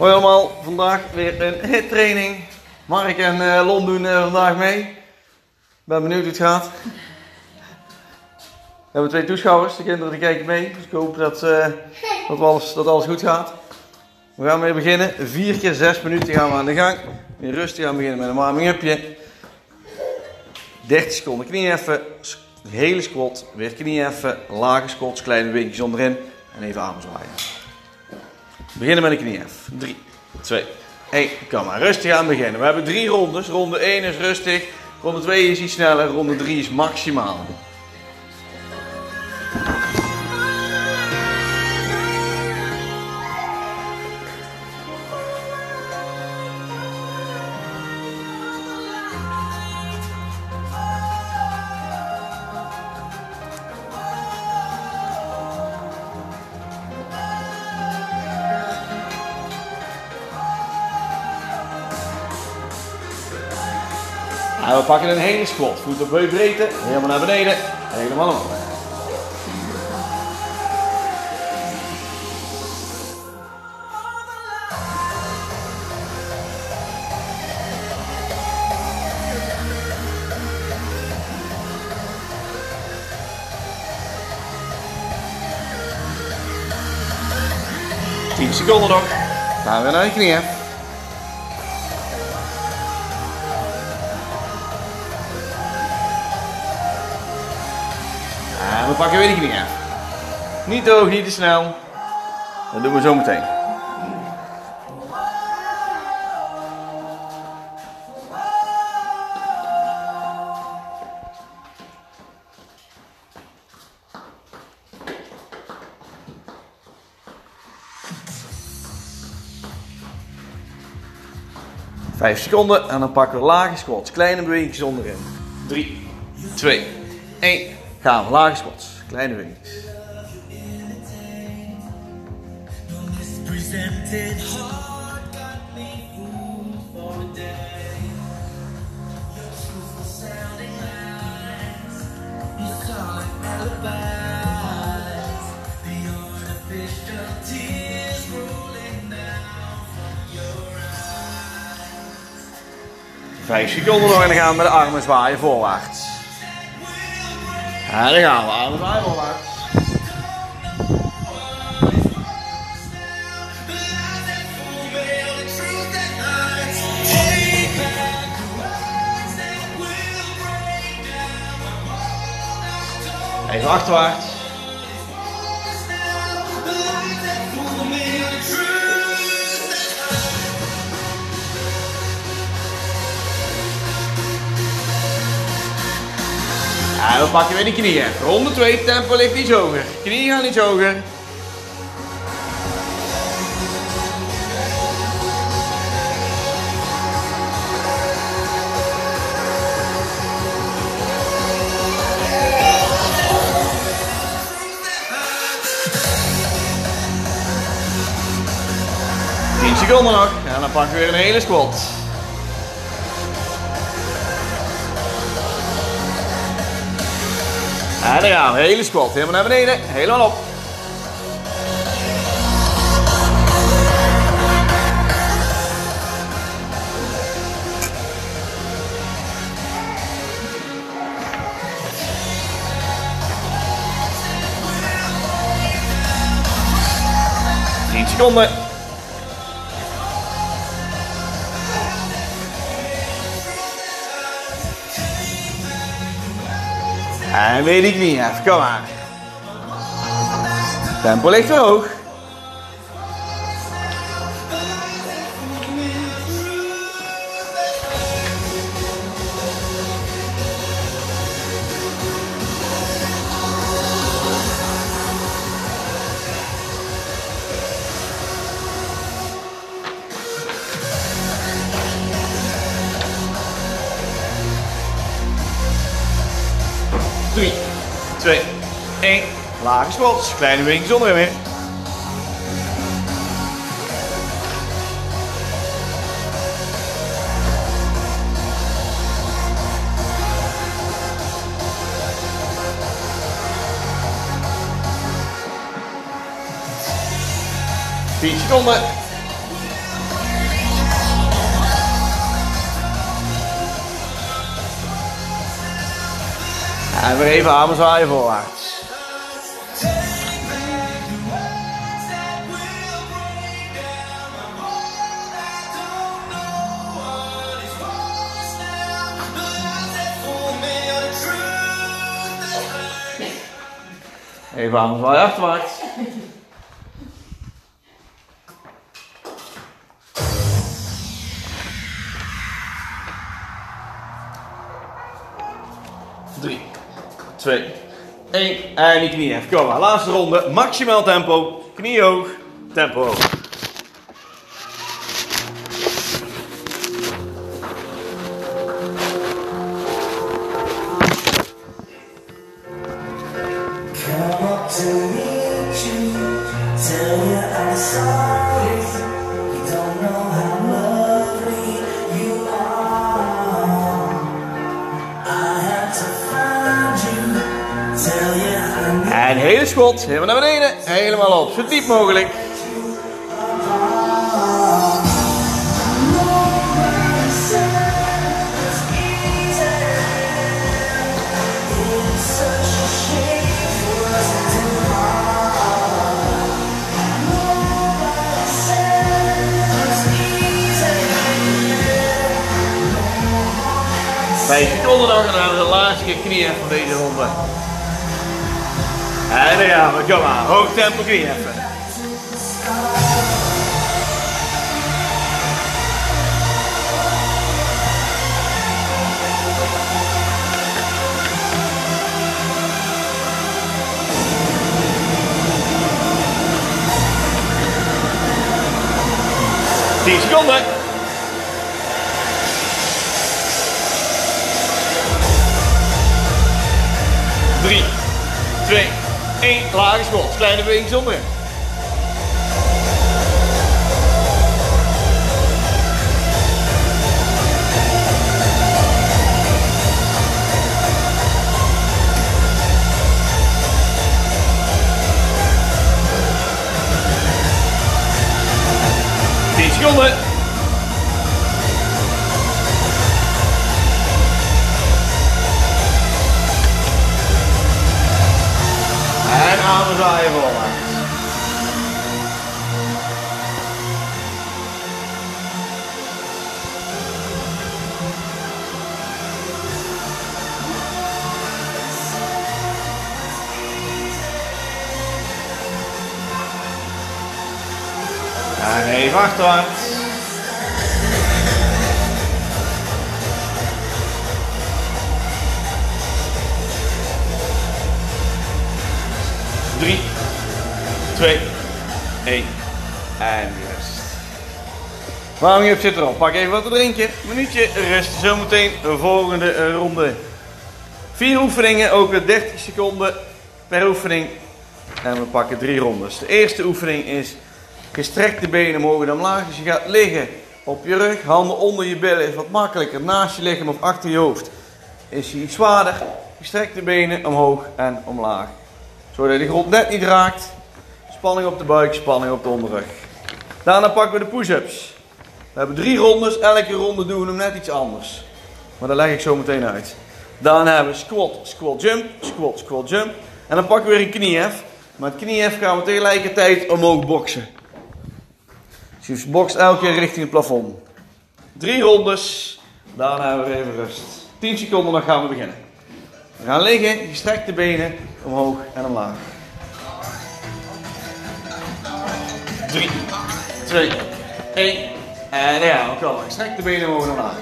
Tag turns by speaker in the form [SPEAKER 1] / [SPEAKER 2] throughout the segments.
[SPEAKER 1] Hoi allemaal, vandaag weer een hit training. Mark en uh, Lon doen uh, vandaag mee. Ben benieuwd hoe het gaat. We hebben twee toeschouwers, de kinderen die kijken mee. Dus ik hoop dat, uh, dat, alles, dat alles goed gaat. We gaan weer beginnen. 4 keer 6 minuten gaan we aan de gang. Weer rustig gaan beginnen met een warming-upje. 30 seconden knie even. Hele squat. Weer knie even. Lage squats, kleine beentjes onderin. En even armen zwaaien. Beginnen met een knie even. 3, 2, 1. Kom maar rustig aan beginnen. We hebben drie rondes. Ronde 1 is rustig. Ronde 2 is iets sneller. Ronde 3 is maximaal. En we pakken een hele squat. Voet op breedte, helemaal naar beneden, helemaal omhoog. Seconden nog. Gaan we naar de knieën. Pakken weer die knieën. Niet te hoog, niet te snel. Dat doen we zo meteen. Vijf seconden en dan pakken we lage squats. Kleine bewegingen onderin. 3, 2, 1. Gaan we, lage squats, kleine wingjes. Vijf seconden nog en dan gaan we met de armen zwaaien voorwaarts. En dan gaan we aan de bijbelwaarts. Even achterwaarts. We pakken weer die knieën. Ronde 2, tempo ligt iets hoger. Knieën gaan iets hoger. Seconden nog. En dan pakken we weer een hele squat. En dan gaan we. Hele squat. Helemaal naar beneden. Helemaal op. Tien seconden. En weer die knie even, kom maar. Tempo ligt hoog. Schots. Kleine winkel zonder meer. Tien seconden. En weer even armen zwaaien voorwaarts. Even armen zwaaien achterwaarts. Drie, twee, één. En die knie even. Kom maar, laatste ronde. Maximaal tempo. Knie hoog, tempo hoog. Schot. Helemaal naar beneden. Helemaal op. Zo diep mogelijk. seconden nog en we de laatste knieën van deze ronde. En dan gaan. Hoog tempo knieën even. Tien seconden. Één. Lage schot. Kleine beweging zonder. Tien er nee, wacht dan. 2, 1 en rest. Waarom je op zit erop? Pak even wat te drinken. Minuutje rust. Zometeen de volgende eh, ronde. Vier oefeningen, ook 30 seconden per oefening. En we pakken drie rondes. De eerste oefening is gestrekte benen omhoog en omlaag. Dus je gaat liggen op je rug. Handen onder je billen is wat makkelijker. Naast je lichaam of achter je hoofd is hij iets zwaarder. Gestrekte benen omhoog en omlaag. Zodat je de grond net niet raakt. Spanning op de buik, spanning op de onderrug. Daarna pakken we de push-ups. We hebben drie rondes. Elke ronde doen we hem net iets anders. Maar dat leg ik zo meteen uit. Daarna hebben we squat, squat jump, squat, squat jump. En dan pakken we weer een kniehef. Met kniehef gaan we tegelijkertijd omhoog boksen. Dus je bokst elke keer richting het plafond. Drie rondes. Daarna hebben we even rust. 10 seconden, dan gaan we beginnen. We gaan liggen, gestrekte benen, omhoog en omlaag. 3, 2, 1. En ja, ook wel. Gestrekte benen omhoog omlaag.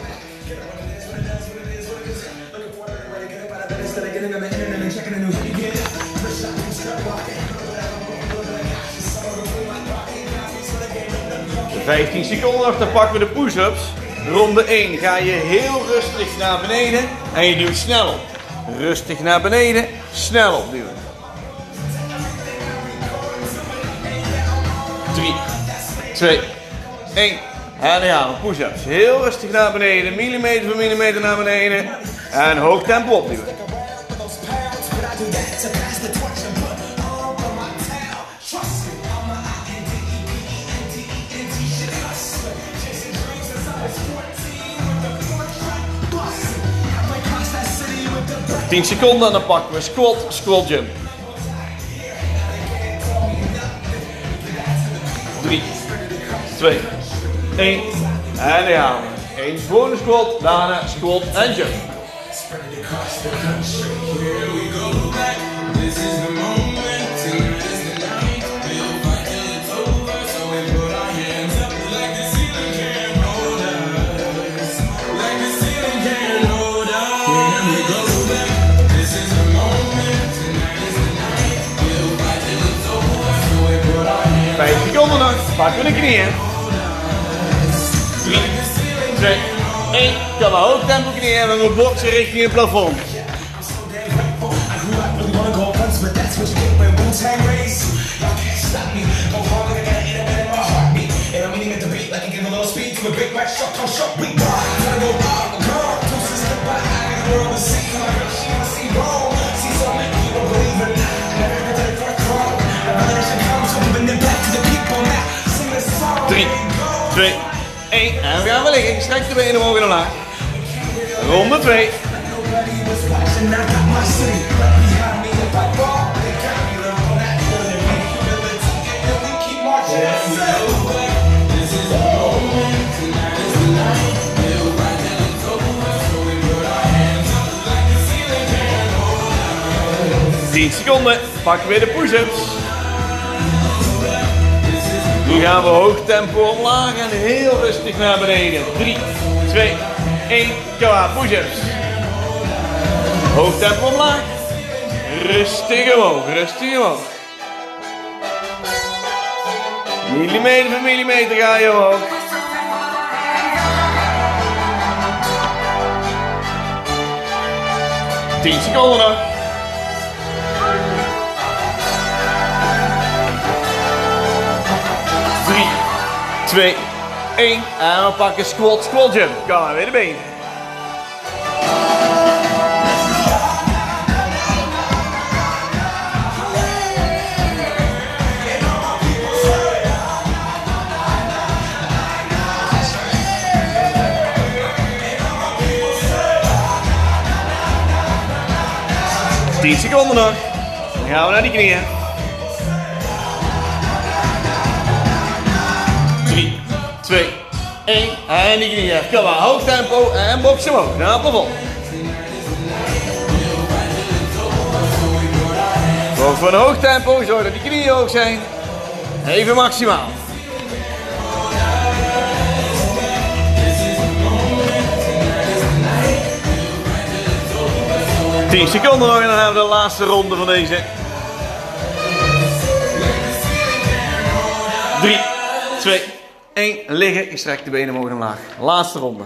[SPEAKER 1] De 15 seconden nog, dan pakken we de push-ups. Ronde 1 ga je heel rustig naar beneden en je duwt snel op. Rustig naar beneden, snel opduwen. 3, 2, 1. En dan gaan we push-ups. Heel rustig naar beneden, millimeter voor millimeter naar beneden. En hoog tempo
[SPEAKER 2] the
[SPEAKER 1] 10 seconden en dan pakken we squat, squat jump. 2, 1. En dan gaan we. Eén gewone squat, daarna squat en jump. Vijf seconden nog. We de knieën. 1. Kan een hoog tempo knieën en we boksen richting het plafond. 3, 2, 1. En we gaan weer liggen. Strek de benen omhoog en omlaag. Ronde 2.
[SPEAKER 3] Nobody was watching, I got my city right behind me. If I fall, they got me. Learn from that feeling. We humility, and we keep marching.
[SPEAKER 1] Tien seconden. Pakken weer de push-ups. Nu gaan we hoog tempo omlaag en heel rustig naar beneden. 3, 2, 1. Klaar. Push-ups. Tempo omlaag. Rustig omhoog. Rustig omhoog. Millimeter voor millimeter ga je omhoog. Tien seconden nog. Drie, twee, één. En we pakken squat, squat jump. Kan maar weer de benen. Tien seconden nog. Dan gaan we naar die knieën. 1. En die knieën. Kom maar, hoog tempo en boksen omhoog. Naar het plafond. Zorg voor een hoog tempo, zorg dat die knieën hoog zijn. Even maximaal. Tien seconden nog en dan hebben we de laatste ronde van deze. 1. Liggen. Je strekt de benen omhoog en omlaag. Laatste ronde.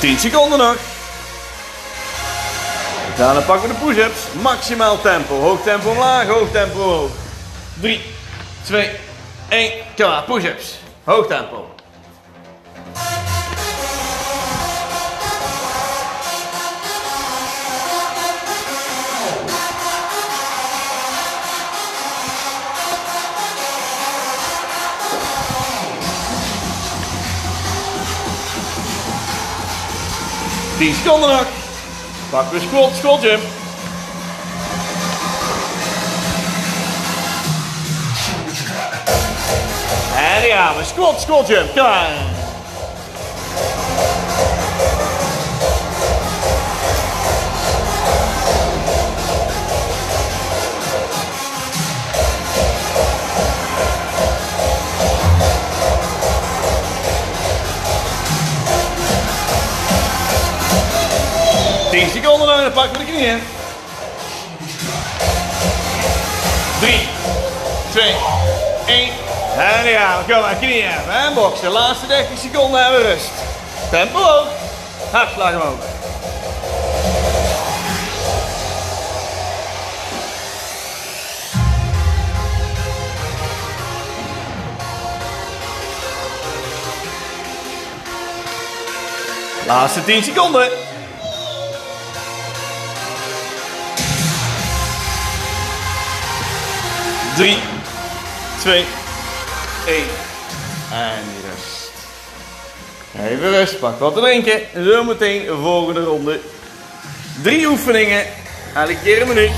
[SPEAKER 1] Tien seconden nog. Daarna pakken we de push-ups. Maximaal tempo. Hoog tempo omlaag, hoog tempo omhoog. 3, 2, 1. Klaar. Push-ups. Hoog tempo. Tien seconden nog. Pakken we squat, squat jump. Gaan we. Squat, squat jump. Tien seconden dan pakken de knieën. 3, 2, 1. En we. Kom maar, knieën hebben en boksen. De laatste 30 seconden hebben we rust. Tempo hoog. Hartslag omhoog. Laatste 10 seconden. 3, 2, 1. En rust. Even rust, pak wat te drinken. Zometeen de volgende ronde. Drie oefeningen, elke keer een minuut.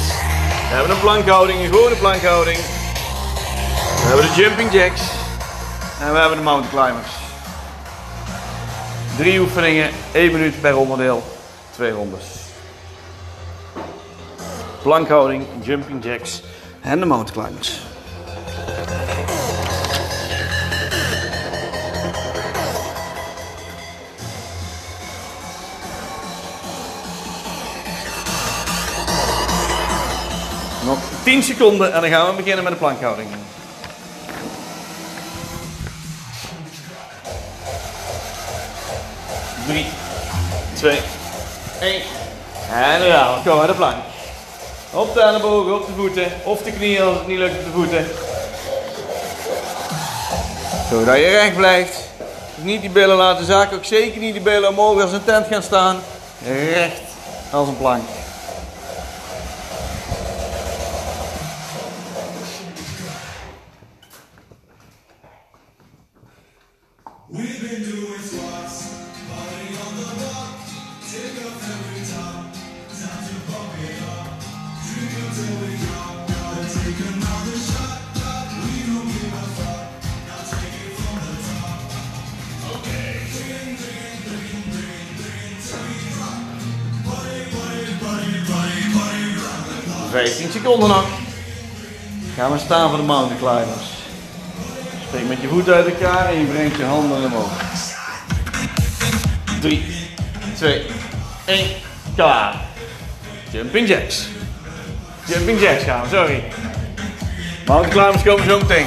[SPEAKER 1] We hebben een plankhouding, een gewone plankhouding. We hebben de jumping jacks. En we hebben de mountain climbers. Drie oefeningen, één minuut per onderdeel. Twee rondes. Plankhouding, jumping jacks en de mountain climbers. 10 seconden en dan gaan we beginnen met de plankhouding. Drie, twee, één. En dan gaan we. Maar de plank. Op de ellebogen, op de voeten. Of de knieën als het niet lukt op de voeten. Zodat je recht blijft. Niet die billen laten zakken. Ook zeker niet die billen omhoog als een tent gaan staan. Recht als een plank. Voor de mountain climbers. Steek met je voeten uit elkaar en je brengt je handen omhoog. 3, 2, 1, klaar. Jumping jacks. Jumping jacks gaan we, sorry. Mountain climbers komen zo meteen.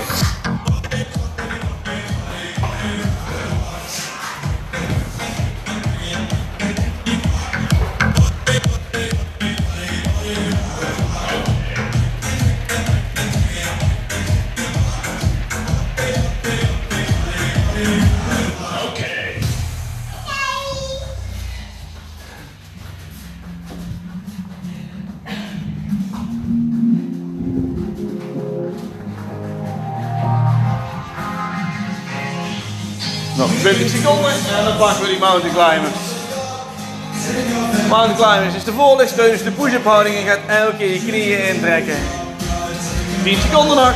[SPEAKER 1] Pakken we die mountain climbers. Mountain climbers is de voorlichtsteun, dus de push-up houding en gaat elke keer je knieën intrekken. 10 seconden nog.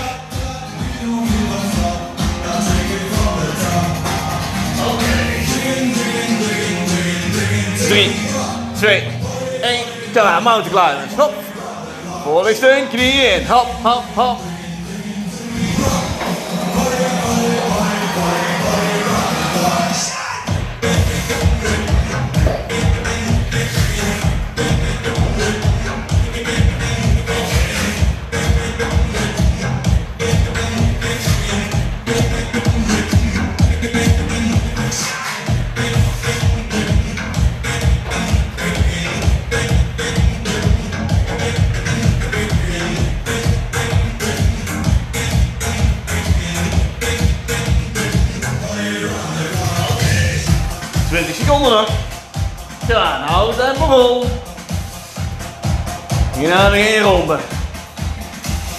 [SPEAKER 1] Drie, twee, één, klaar, mountain climbers. Hop. Voorlichtsteun, knieën in. Hop, hop, hop.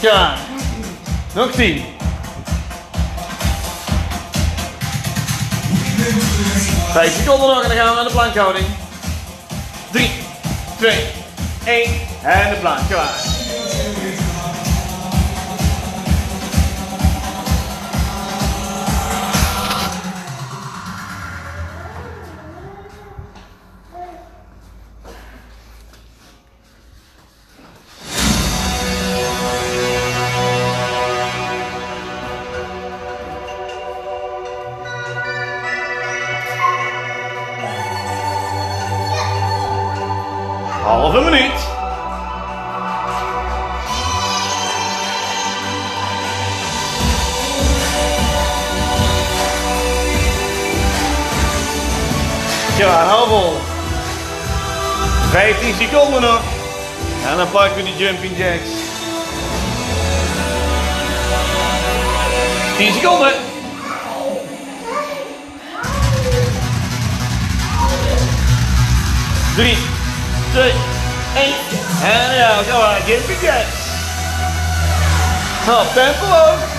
[SPEAKER 1] Ja, nog tien. Vijf seconden nog en dan gaan we naar de plankhouding. 3, 2, 1 en de plank klaar. Dan pakken we die jumping jacks. 10 seconden. 3, 2, 1. En ja, go on, give me gas. Hop, tempo ook.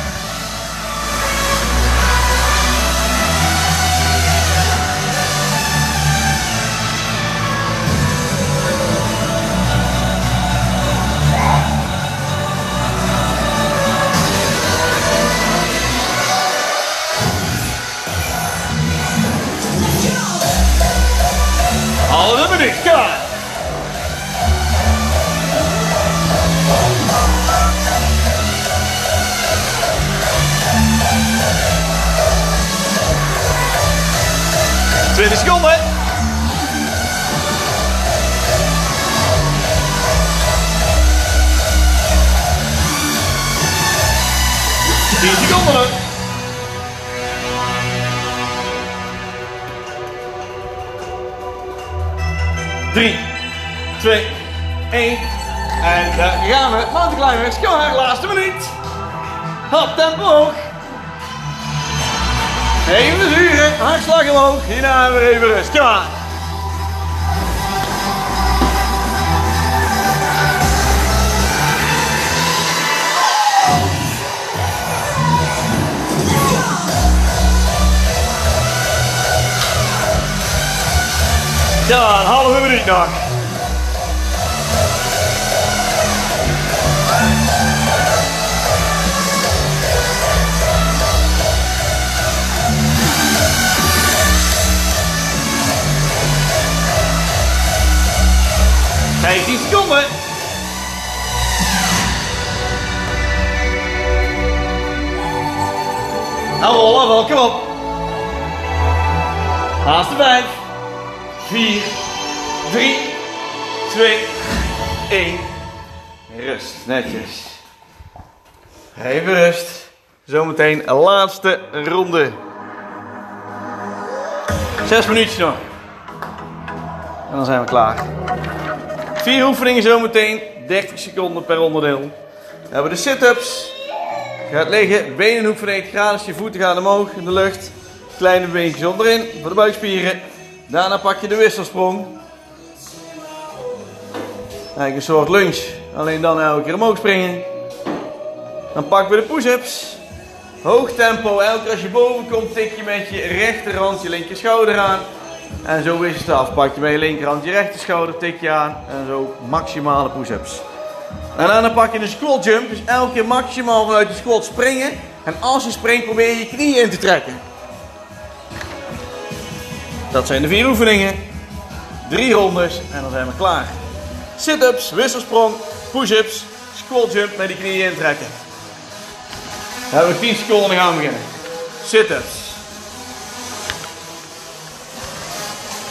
[SPEAKER 1] 20 seconden. Tien seconden. Drie, twee, één. En eh, daar gaan we. Mountain climbers, kom maar, laatste minuut. Hop, tempo hoog. Even zuren, hartslag omhoog. Hierna weer even rust, kom maar. Ja, een halve minuut nog. Vijftien seconden. Nou, rollen wel, kom op. Laatste vijf. 4, 3, 2, 1. Rust, netjes. Even rust. Zometeen een laatste ronde. Zes minuutjes nog. En dan zijn we klaar. Vier oefeningen zometeen. 30 seconden per onderdeel. We hebben de sit-ups. Je gaat liggen, benen hoek van 90 graden. Je voeten gaan omhoog in de lucht. Kleine beentjes onderin voor de buikspieren. Daarna pak je de wisselsprong. Eigenlijk een soort lunch. Alleen dan elke keer omhoog springen. Dan pakken we de push-ups. Hoog tempo. Elke keer als je boven komt tik je met je rechterhand je linker schouder aan. En zo is het af. Pak je met je linkerhand je rechter schouder, tik je aan. En zo maximale push-ups. En daarna pak je een squat jump. Dus elke keer maximaal vanuit de squat springen. En als je springt probeer je je knieën in te trekken. Dat zijn de vier oefeningen. Drie rondes en dan zijn we klaar. Sit-ups, wisselsprong, push-ups, squat jump met die knieën intrekken. Dan hebben we 10 seconden en dan gaan beginnen. Sit-ups.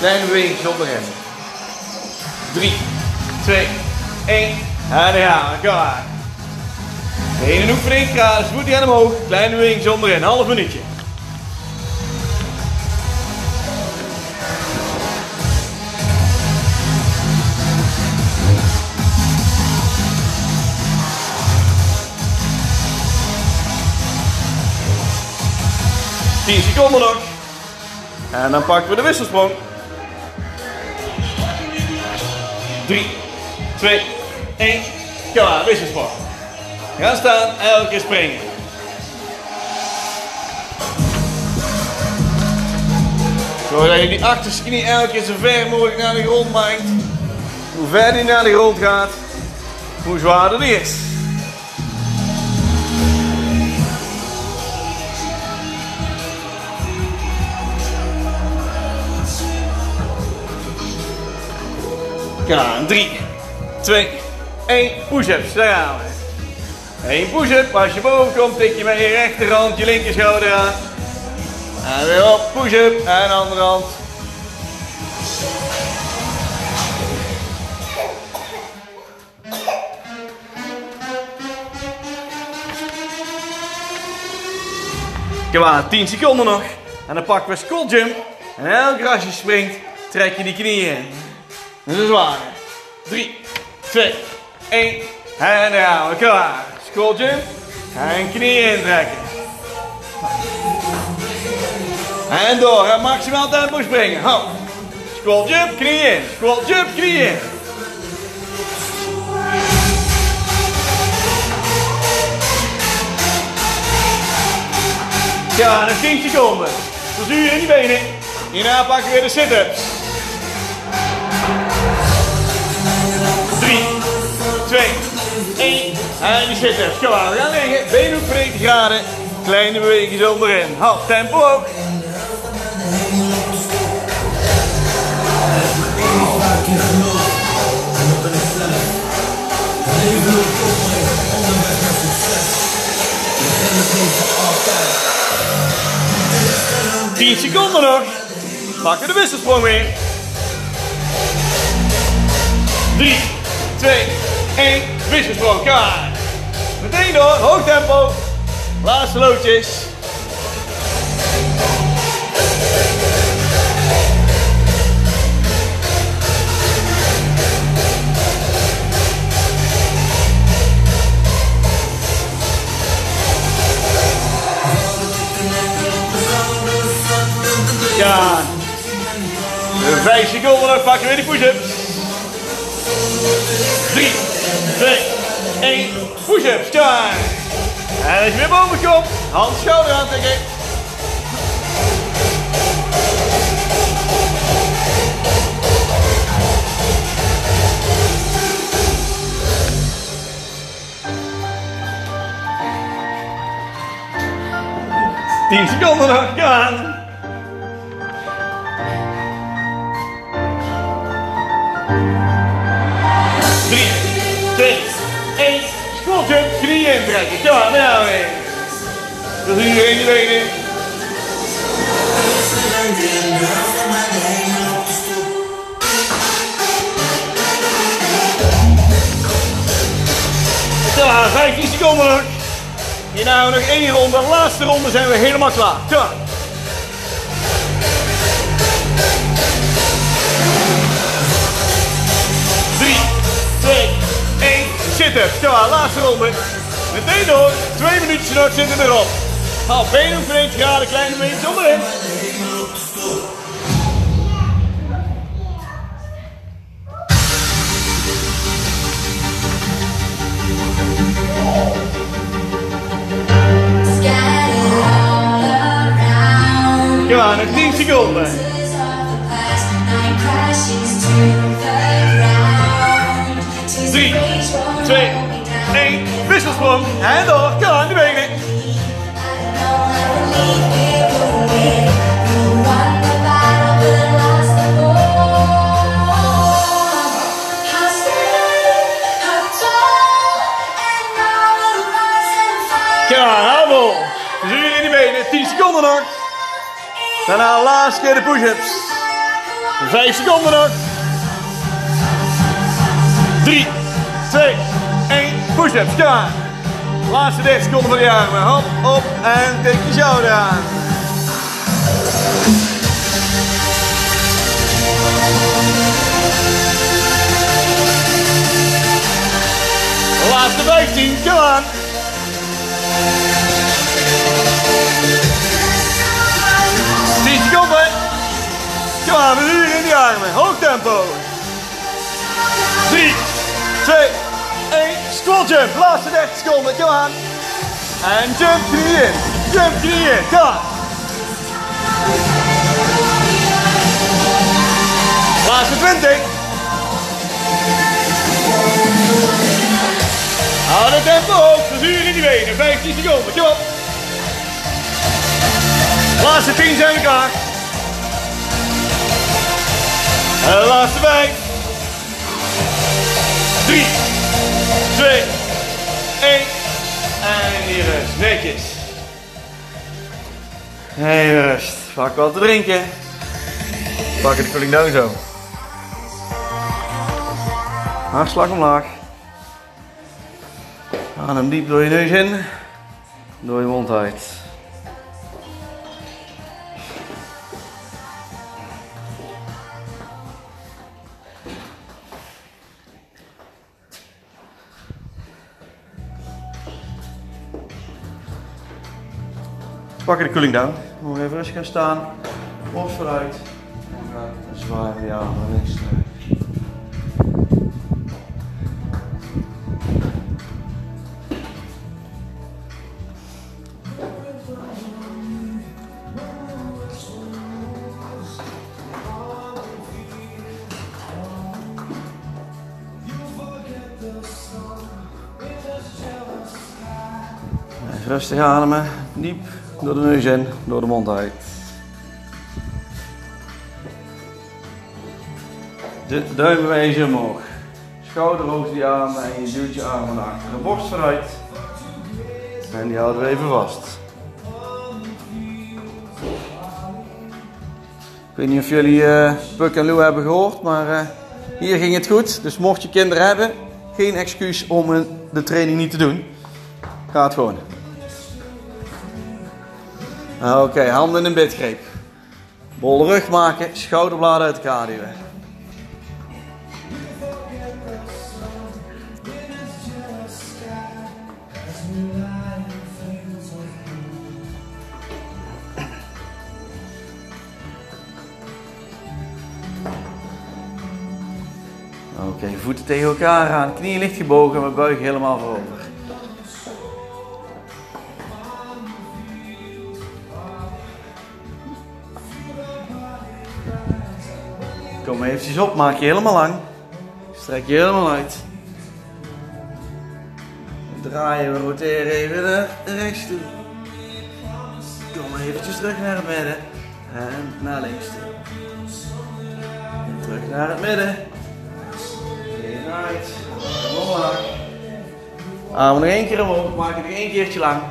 [SPEAKER 1] Kleine beweging rem. 3, 2, 1. En gaan we. Klaar. De ene oefening graden, voet die aan omhoog. Kleine beweging zonder in, half minuutje. Tien seconden nog. En dan pakken we de wisselsprong. 3, 2, 1. Klaar, wisselsprong. Gaan staan, elke keer springen. Zorg dat je die achterste knie elke keer zo ver mogelijk naar de grond maakt. Hoe ver die naar de grond gaat, hoe zwaarder die is. Gaan. 3, 2, 1. Push-ups. Daar gaan we. Eén push-up. Als je boven komt, tik je met je rechterhand je linker schouder aan. En weer op. Push-up. En andere hand. Kom aan, 10 seconden nog. En dan pakken we squat jump. En elke keer als je springt, trek je die knieën in. Dat is zwaar. 3, 2, 1. En dan we klaar. Squat jump. En knieën intrekken. En door. En maximaal tempo springen. Hop. Squat jump, knie in. Squat jump, knie in. Ja, nog 10 seconden. Verzuur in die benen. Hierna pakken we weer de sit-ups. 1. En die. Kom aan, we gaan liggen. Beenhoek voor 90 graden. Kleine bewegingen onderin. Hop, tempo ook. Tien seconden nog. Pakken de wisselsprong weer. 3, 2, 1. Wisselsprong. Klaar. Meteen door. Hoog tempo. Laatste loodjes. Ja. Vijf seconden pakken we die push-ups. 3, 2, 1. Push-ups, klaar. En als je weer boven komt, hand schouder aantrekken. Tien seconden nog, gaan. Knieën intrekken. Ja, nou weer. Dat is iedereen die benen. Ja, 15 seconden nog. Hebben we nog één ronde. De laatste ronde zijn we helemaal klaar. Ja. Drie, twee, één. Zitten. Ja, laatste ronde. Meteen door. Twee minuutjes nog zitten erop. Haal benen op 90 graden, kleine beetje onderin. Ja, nog 10 seconden.
[SPEAKER 4] Pieces of
[SPEAKER 1] Wisselsprong. En door. Kom aan, die benen. Vol. Zuur in die benen. 10 seconden nog. Daarna de laatste keer de push-ups. 5 seconden nog. 3, 2, 1. Push-ups. Kom aan. Laatste 30 seconden van die armen. Hop, op en tik je schouder aan. Laatste 15. Kom aan. Kom aan, we in die armen. Hoog tempo. 3, 2, 1. Squat jump. Laatste 30 seconden. Kom aan. En jump knieën. Jump knieën. Kom. Laatste 20. Hou de tempo hoog. Verzuur in die benen. 15 seconden. Kom op. Laatste 10 zijn we klaar. En de laatste 5. 3, 2, 1. En hier rust. Netjes. Hey, rust. Pak wat te drinken. Pak de cooling down zo. Hartslag omlaag. Adem diep door je neus in. Door je mond uit. Pakken de cooling down. Nog even rustig gaan staan. Borst vooruit. Een zware die armen links terug. Even Rustig ademen, diep door de neus in, door de mond uit. De duim wijzen omhoog. Schouder over die armen en je duwt je armen naar achter. De borst vooruit. En die houden we even vast. Ik weet niet of jullie eh Puk en Lou hebben gehoord, maar eh, hier ging het goed. Dus mocht je kinderen hebben, geen excuus om eh, de training niet te doen. Ga het gewoon. Oké, handen in een bidgreep. Bolle rug maken, schouderbladen uit elkaar duwen. Oké, voeten tegen elkaar aan, knieën licht gebogen, we buigen helemaal voorover. Eventjes op, maak je helemaal lang. Strek je helemaal uit. Draaien we, roteren even naar rechts toe. Kom eventjes terug naar het midden. En naar links toe. En terug naar het midden. In uit. Omlaag. Armen nog één keer omhoog. Maak het nog één keertje lang.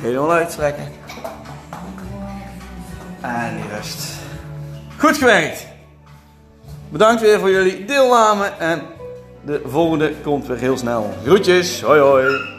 [SPEAKER 1] Helemaal uitstrekken. En die rust. Goed gewerkt. Bedankt weer voor jullie deelname en de volgende komt weer heel snel. Groetjes, hoi hoi.